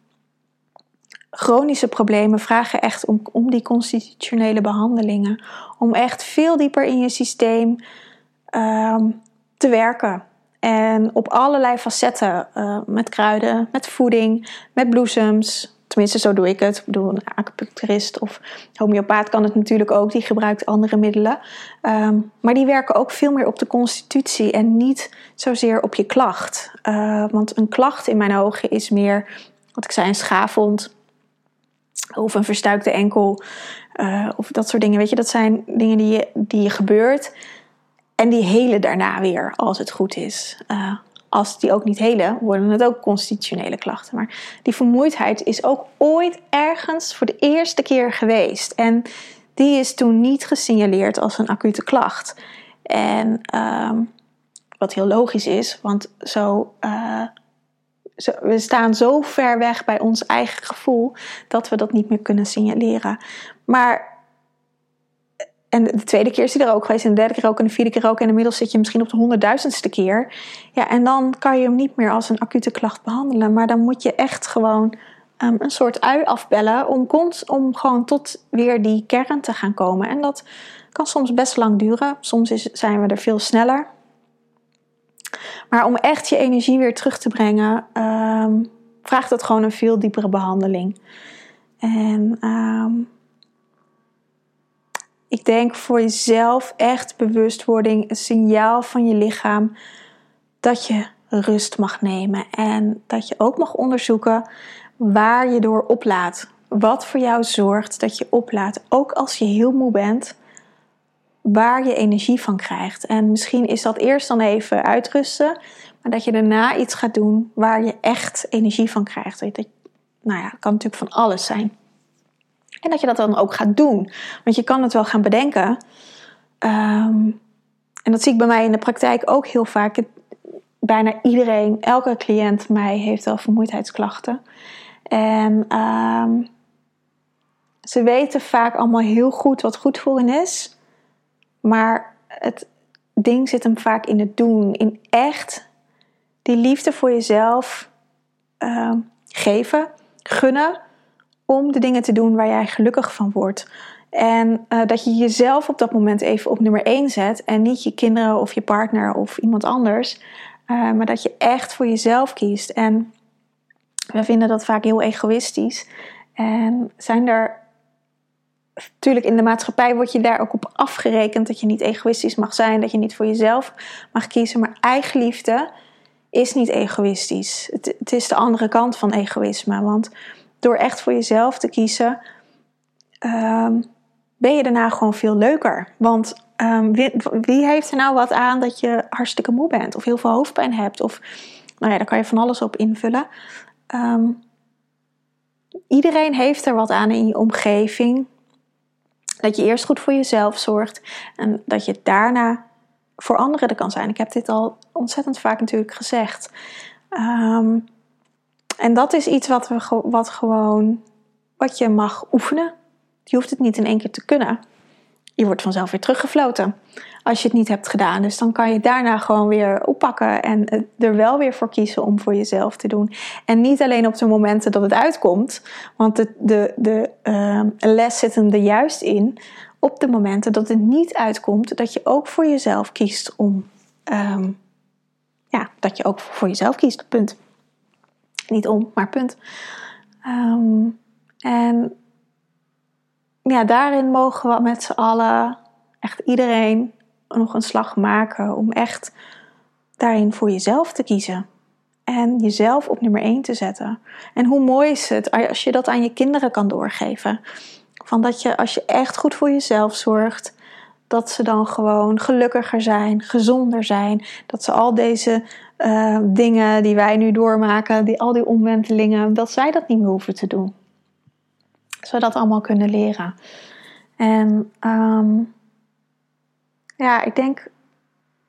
chronische problemen vragen echt om, die constitutionele behandelingen. Om echt veel dieper in je systeem um, te werken. En op allerlei facetten, uh, met kruiden, met voeding, met bloesems, Tenminste, zo doe ik het. Ik bedoel, een acupuncturist of homeopaat kan het natuurlijk ook. Die gebruikt andere middelen. Um, maar die werken ook veel meer op de constitutie en niet zozeer op je klacht. Uh, want een klacht in mijn ogen is meer, wat ik zei, een schaafwond of een verstuikte enkel. Uh, of dat soort dingen. Weet je, dat zijn dingen die je, die je gebeurt. En die helen daarna weer, als het goed is. Uh, als die ook niet helen, worden het ook constitutionele klachten. Maar die vermoeidheid is ook ooit ergens voor de eerste keer geweest. En die is toen niet gesignaleerd als een acute klacht. En um, wat heel logisch is, want zo, uh, zo, we staan zo ver weg bij ons eigen gevoel dat we dat niet meer kunnen signaleren. Maar en de tweede keer is hij er ook geweest, en de derde keer ook, en de vierde keer ook. En inmiddels zit je misschien op de honderdduizendste keer. Ja, en dan kan je hem niet meer als een acute klacht behandelen. Maar dan moet je echt gewoon um, een soort ui afbellen om, om gewoon tot weer die kern te gaan komen. En dat kan soms best lang duren. Soms is, zijn we er veel sneller. Maar om echt je energie weer terug te brengen, um, vraagt het gewoon een veel diepere behandeling. En um, ik denk voor jezelf echt bewustwording, een signaal van je lichaam dat je rust mag nemen. En dat je ook mag onderzoeken waar je door oplaat. Wat voor jou zorgt dat je oplaat, ook als je heel moe bent, waar je energie van krijgt. En misschien is dat eerst dan even uitrusten, maar dat je daarna iets gaat doen waar je echt energie van krijgt. Dat, nou ja, kan natuurlijk van alles zijn. En dat je dat dan ook gaat doen. Want je kan het wel gaan bedenken. Um, en dat zie ik bij mij in de praktijk ook heel vaak. Bijna iedereen, elke cliënt mij heeft wel vermoeidheidsklachten. En um, ze weten vaak allemaal heel goed wat goed voor hen is. Maar het ding zit hem vaak in het doen. In echt die liefde voor jezelf ehm, geven, gunnen om de dingen te doen waar jij gelukkig van wordt. En uh, dat je jezelf op dat moment even op nummer 1 zet en niet je kinderen of je partner of iemand anders, uh, maar dat je echt voor jezelf kiest. En we vinden dat vaak heel egoïstisch. En zijn er natuurlijk in de maatschappij word je daar ook op afgerekend dat je niet egoïstisch mag zijn, dat je niet voor jezelf mag kiezen. Maar eigenliefde is niet egoïstisch. Het, het is de andere kant van egoïsme. Want door echt voor jezelf te kiezen, um, ben je daarna gewoon veel leuker. Want um, wie, heeft er nou wat aan dat je hartstikke moe bent of heel veel hoofdpijn hebt? Of nou ja, daar kan je van alles op invullen. Um, iedereen heeft er wat aan in je omgeving. Dat je eerst goed voor jezelf zorgt en dat je daarna voor anderen er kan zijn. Ik heb dit al ontzettend vaak natuurlijk gezegd. Um, en dat is iets wat, we, wat gewoon, wat je mag oefenen. Je hoeft het niet in één keer te kunnen. Je wordt vanzelf weer teruggefloten als je het niet hebt gedaan. Dus dan kan je daarna gewoon weer oppakken en er wel weer voor kiezen om voor jezelf te doen. En niet alleen op de momenten dat het uitkomt, want de, de, de uh, les zit er juist in. Op de momenten dat het niet uitkomt, dat je ook voor jezelf kiest om. Um, ja, dat je ook voor jezelf kiest. Punt. Niet om, maar punt. Um, en ja, daarin mogen we met z'n allen, echt iedereen, nog een slag maken om echt daarin voor jezelf te kiezen. En jezelf op nummer 1 te zetten. En hoe mooi is het als je dat aan je kinderen kan doorgeven. Van dat je, als je echt goed voor jezelf zorgt, dat ze dan gewoon gelukkiger zijn, gezonder zijn. Dat ze al deze uh, dingen die wij nu doormaken, die, al die omwentelingen, dat zij dat niet meer hoeven te doen. Zodat we dat allemaal kunnen leren. En um, ja, ik denk,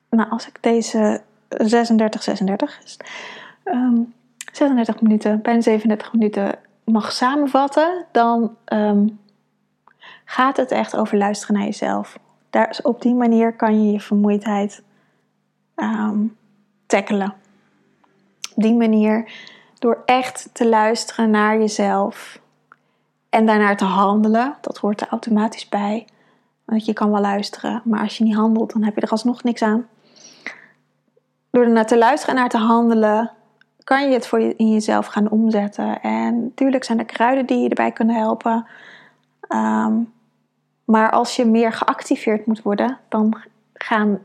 nou, als ik deze 36, 36 is, um, 36 minuten, bijna 37 minuten mag samenvatten, dan um, gaat het echt over luisteren naar jezelf. Daar, op die manier kan je je vermoeidheid tackelen. Op die manier, door echt te luisteren naar jezelf en daarnaar te handelen, dat hoort er automatisch bij. Want je kan wel luisteren, maar als je niet handelt, dan heb je er alsnog niks aan. Door er naar te luisteren en naar te handelen, kan je het voor je, in jezelf gaan omzetten. En natuurlijk zijn er kruiden die je erbij kunnen helpen. Um, maar als je meer geactiveerd moet worden, dan gaan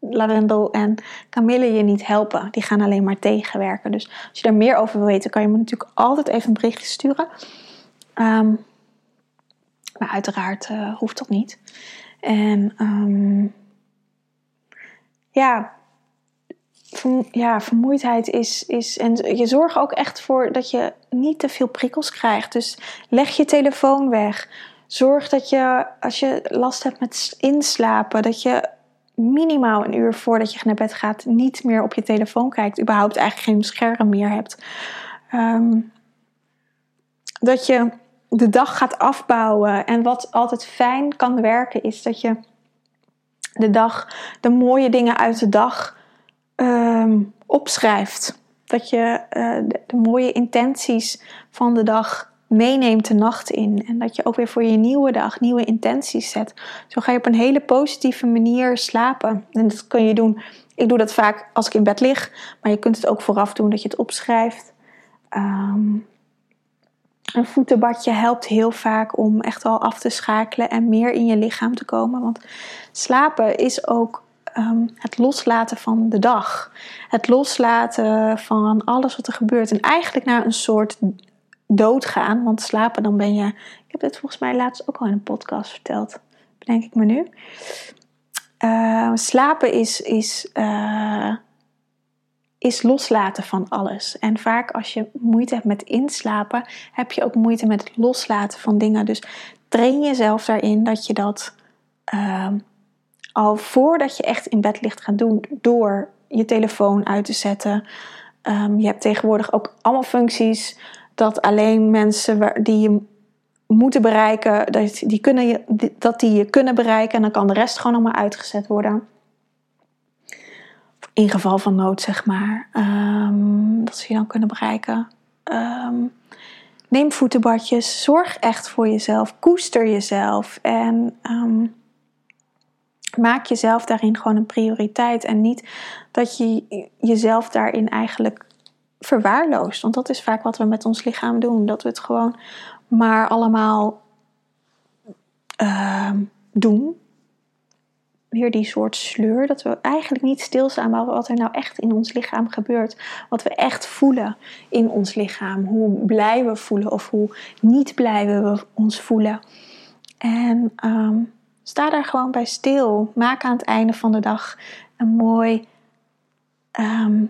lavendel en kamille je niet helpen. Die gaan alleen maar tegenwerken. Dus als je daar meer over wil weten, kan je me natuurlijk altijd even een berichtje sturen. Um, maar uiteraard uh, hoeft dat niet. En um, ja, ja, vermoeidheid is, is. En je zorgt ook echt voor dat je niet te veel prikkels krijgt. Dus leg je telefoon weg. Zorg dat je, als je last hebt met inslapen, dat je minimaal een uur voordat je naar bed gaat niet meer op je telefoon kijkt. Überhaupt eigenlijk geen scherm meer hebt. Um, dat je de dag gaat afbouwen. En wat altijd fijn kan werken, is dat je de dag, de mooie dingen uit de dag um, opschrijft. Dat je uh, de, de, mooie intenties van de dag meeneemt de nacht in. En dat je ook weer voor je nieuwe dag nieuwe intenties zet. Zo ga je op een hele positieve manier slapen. En dat kun je doen. Ik doe dat vaak als ik in bed lig. Maar je kunt het ook vooraf doen dat je het opschrijft. Um, een voetenbadje helpt heel vaak om echt al af te schakelen en meer in je lichaam te komen. Want slapen is ook um, het loslaten van de dag. Het loslaten van alles wat er gebeurt. En eigenlijk naar een soort doodgaan. Want slapen, dan ben je. Ik heb dit volgens mij laatst ook al in een podcast verteld. Bedenk ik me nu. Uh, slapen is. is uh, is loslaten van alles. En vaak als je moeite hebt met inslapen, heb je ook moeite met het loslaten van dingen. Dus train jezelf daarin dat je dat uh, al voordat je echt in bed ligt gaat doen, door je telefoon uit te zetten. Um, je hebt tegenwoordig ook allemaal functies dat alleen mensen die je moeten bereiken, dat die, kunnen je, dat die je kunnen bereiken en dan kan de rest gewoon allemaal uitgezet worden in geval van nood, zeg maar. Ehm, dat ze je dan kunnen bereiken. Ehm, neem voetenbadjes. Zorg echt voor jezelf. Koester jezelf. En ehm, maak jezelf daarin gewoon een prioriteit. En niet dat je jezelf daarin eigenlijk verwaarloost. Want dat is vaak wat we met ons lichaam doen. Dat we het gewoon maar allemaal doen weer die soort sleur. Dat we eigenlijk niet stilstaan bij wat er nou echt in ons lichaam gebeurt. Wat we echt voelen in ons lichaam. Hoe blij we voelen of hoe niet blij we ons voelen. En ehm, sta daar gewoon bij stil. Maak aan het einde van de dag een mooi ehm,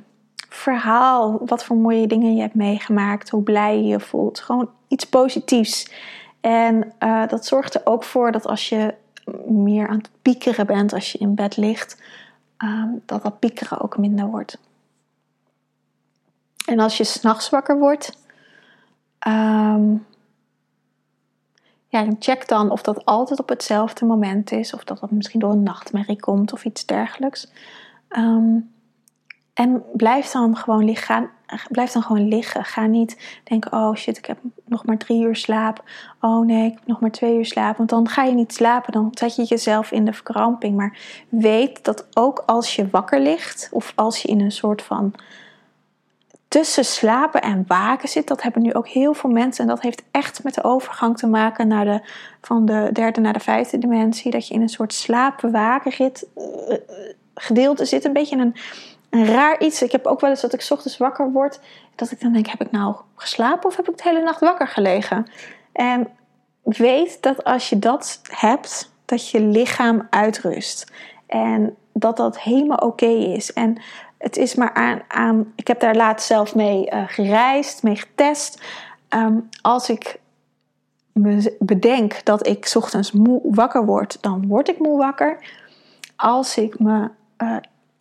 verhaal. Wat voor mooie dingen je hebt meegemaakt. Hoe blij je je voelt. Gewoon iets positiefs. En uh, dat zorgt er ook voor dat als je meer aan het piekeren bent als je in bed ligt, ehm, dat dat piekeren ook minder wordt. En als je s'nachts wakker wordt, um, ja, check dan of dat altijd op hetzelfde moment is, of dat dat misschien door een nachtmerrie komt of iets dergelijks. Um, en blijf dan gewoon liggen. blijf dan gewoon liggen. Ga niet denken: oh shit, ik heb nog maar drie uur slaap. Oh nee, ik heb nog maar twee uur slaap. Want dan ga je niet slapen. Dan zet je jezelf in de verkramping. Maar weet dat ook als je wakker ligt, of als je in een soort van tussen slapen en waken zit. Dat hebben nu ook heel veel mensen. En dat heeft echt met de overgang te maken naar de, van de derde naar de vijfde dimensie. Dat je in een soort slapen-waken uh, gedeelte zit. Een beetje een een raar iets. Ik heb ook wel eens dat ik ochtends wakker word. Dat ik dan denk, heb ik nou geslapen of heb ik de hele nacht wakker gelegen? En weet dat als je dat hebt, dat je lichaam uitrust. En dat dat helemaal oké is. En het is maar aan, aan, ik heb daar laatst zelf mee uh, gereisd, mee getest. Ehm, als ik me bedenk dat ik ochtends moe wakker word, dan word ik moe wakker. Als ik me uh,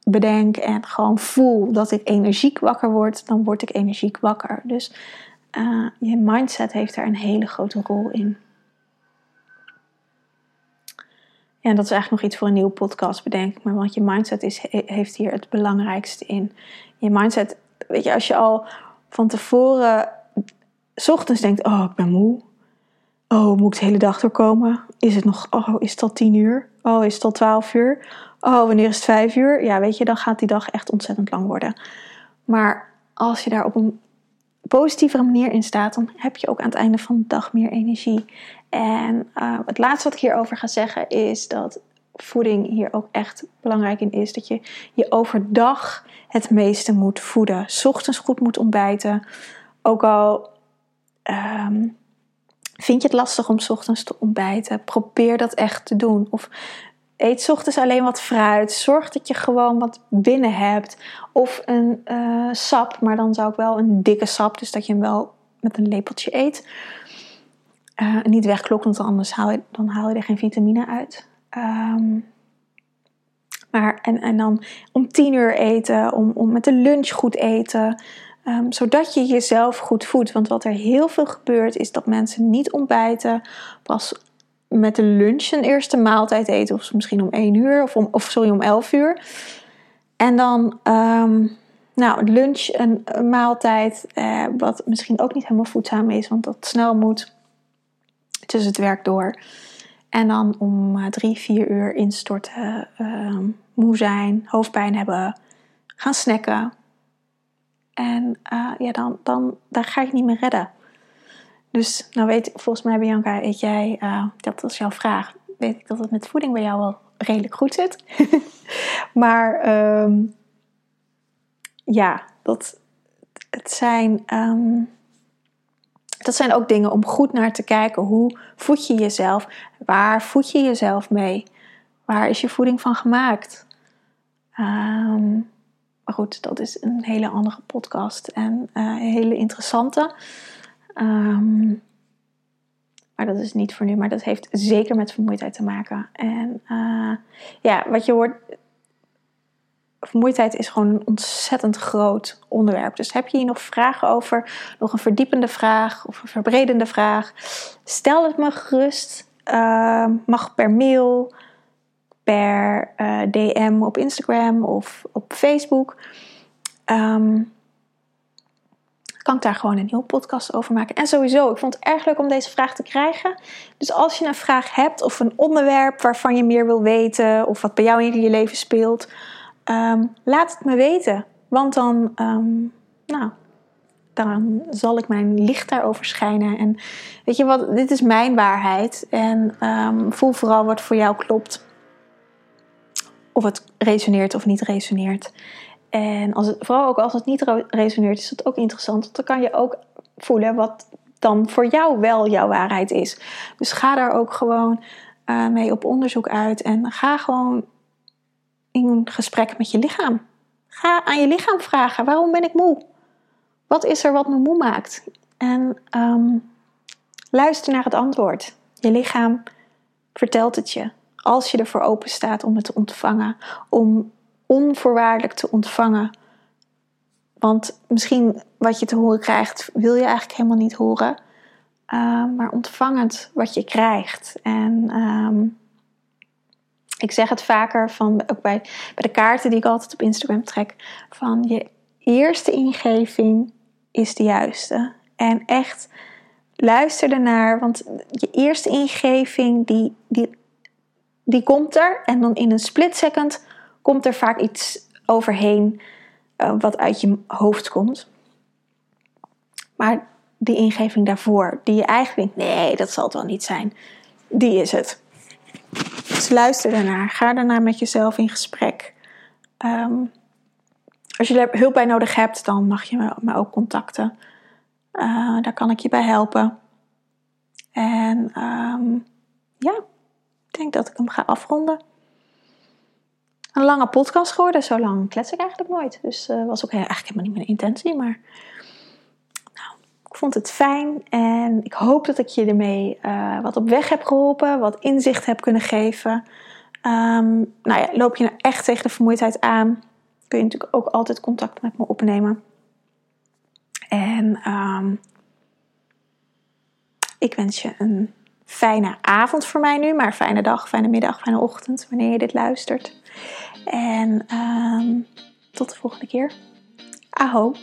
bedenk en gewoon voel dat ik energiek wakker word, dan word ik energiek wakker. Dus uh, je mindset heeft daar een hele grote rol in. Ja, en dat is eigenlijk nog iets voor een nieuwe podcast, bedenk maar. Want je mindset is, heeft hier het belangrijkste in. Je mindset, weet je, als je al van tevoren, s ochtends denkt: Oh, ik ben moe. Oh, moet ik de hele dag doorkomen? Is het nog, oh, is het al tien uur? Oh, is het al twaalf uur? oh, wanneer is het vijf uur? Ja, weet je, dan gaat die dag echt ontzettend lang worden. Maar als je daar op een positievere manier in staat, dan heb je ook aan het einde van de dag meer energie. En uh, het laatste wat ik hierover ga zeggen is dat voeding hier ook echt belangrijk in is. Dat je je overdag het meeste moet voeden. Ochtends goed moet ontbijten. Ook al um, vind je het lastig om ochtends te ontbijten, probeer dat echt te doen. Of Eet ochtends alleen wat fruit. Zorg dat je gewoon wat binnen hebt. Of een uh, sap, maar dan zou ik wel een dikke sap, dus dat je hem wel met een lepeltje eet. Uh, niet wegklokt, want anders haal je, dan haal je er geen vitamine uit. Um, maar, en, en dan om tien uur eten, om, om met de lunch goed eten. Um, zodat je jezelf goed voedt. Want wat er heel veel gebeurt, is dat mensen niet ontbijten. Pas met de lunch een eerste maaltijd eten. Of misschien om 1 uur. Of, om, of sorry, om 11 uur. En dan um, nou, lunch een, maaltijd. Eh, wat misschien ook niet helemaal voedzaam is. Want dat snel moet tussen het werk door. En dan om uh, 3, 4 uur instorten. Uh, moe zijn. Hoofdpijn hebben. Gaan snacken. En uh, ja, dan, dan daar ga je niet meer redden. Dus nou weet volgens mij Bianca, eet jij, uh, dat was jouw vraag, weet ik dat het met voeding bij jou wel redelijk goed zit. *laughs* maar um, ja, dat, het zijn, um, dat zijn ook dingen om goed naar te kijken. Hoe voed je jezelf? Waar voed je jezelf mee? Waar is je voeding van gemaakt? Um, maar goed, dat is een hele andere podcast en uh, een hele interessante. Um, maar dat is niet voor nu. Maar dat heeft zeker met vermoeidheid te maken. En uh, ja, wat je hoort. Vermoeidheid is gewoon een ontzettend groot onderwerp. Dus heb je hier nog vragen over? Nog een verdiepende vraag of een verbredende vraag? Stel het me gerust. Uh, mag per mail. Per eh, DM op Instagram of op Facebook. Ehm, kan ik daar gewoon een nieuwe podcast over maken. En sowieso, ik vond het erg leuk om deze vraag te krijgen. Dus als je een vraag hebt of een onderwerp waarvan je meer wil weten, of wat bij jou in je leven speelt, ehm, laat het me weten. Want dan, ehm, nou, dan zal ik mijn licht daarover schijnen. En weet je wat, dit is mijn waarheid. En voel vooral wat voor jou klopt. Of het resoneert of niet resoneert. En als het, vooral ook als het niet resoneert, is dat ook interessant. Want dan kan je ook voelen wat dan voor jou wel jouw waarheid is. Dus ga daar ook gewoon uh, mee op onderzoek uit. En ga gewoon in gesprek met je lichaam. Ga aan je lichaam vragen: waarom ben ik moe? Wat is er wat me moe maakt? En um, luister naar het antwoord. Je lichaam vertelt het je. Als je ervoor open staat om het te ontvangen, om onvoorwaardelijk te ontvangen. Want misschien wat je te horen krijgt, wil je eigenlijk helemaal niet horen. Uh, maar ontvangend wat je krijgt. En um, ik zeg het vaker, van, ook bij, bij de kaarten die ik altijd op Instagram trek, van je eerste ingeving is de juiste. En echt luister ernaar, want je eerste ingeving die, die, die komt er en dan in een split second komt er vaak iets overheen uh, wat uit je hoofd komt. Maar die ingeving daarvoor, die je eigenlijk denkt, nee, dat zal het wel niet zijn, die is het. Dus luister daarnaar, ga daarna met jezelf in gesprek. Um, als je er hulp bij nodig hebt, dan mag je me, ook contacten. Uh, daar kan ik je bij helpen. En um, ja, denk dat ik hem ga afronden. Een lange podcast geworden, zo lang klets ik eigenlijk nooit. Dus uh, was ook eigenlijk helemaal niet mijn intentie. Maar nou, ik vond het fijn en ik hoop dat ik je ermee uh, wat op weg heb geholpen, wat inzicht heb kunnen geven. Um, nou ja, loop je nou echt tegen de vermoeidheid aan? kun je natuurlijk ook altijd contact met me opnemen. En um, ik wens je een fijne avond voor mij nu, maar fijne dag, fijne middag, fijne ochtend wanneer je dit luistert. En um, tot de volgende keer. Aho.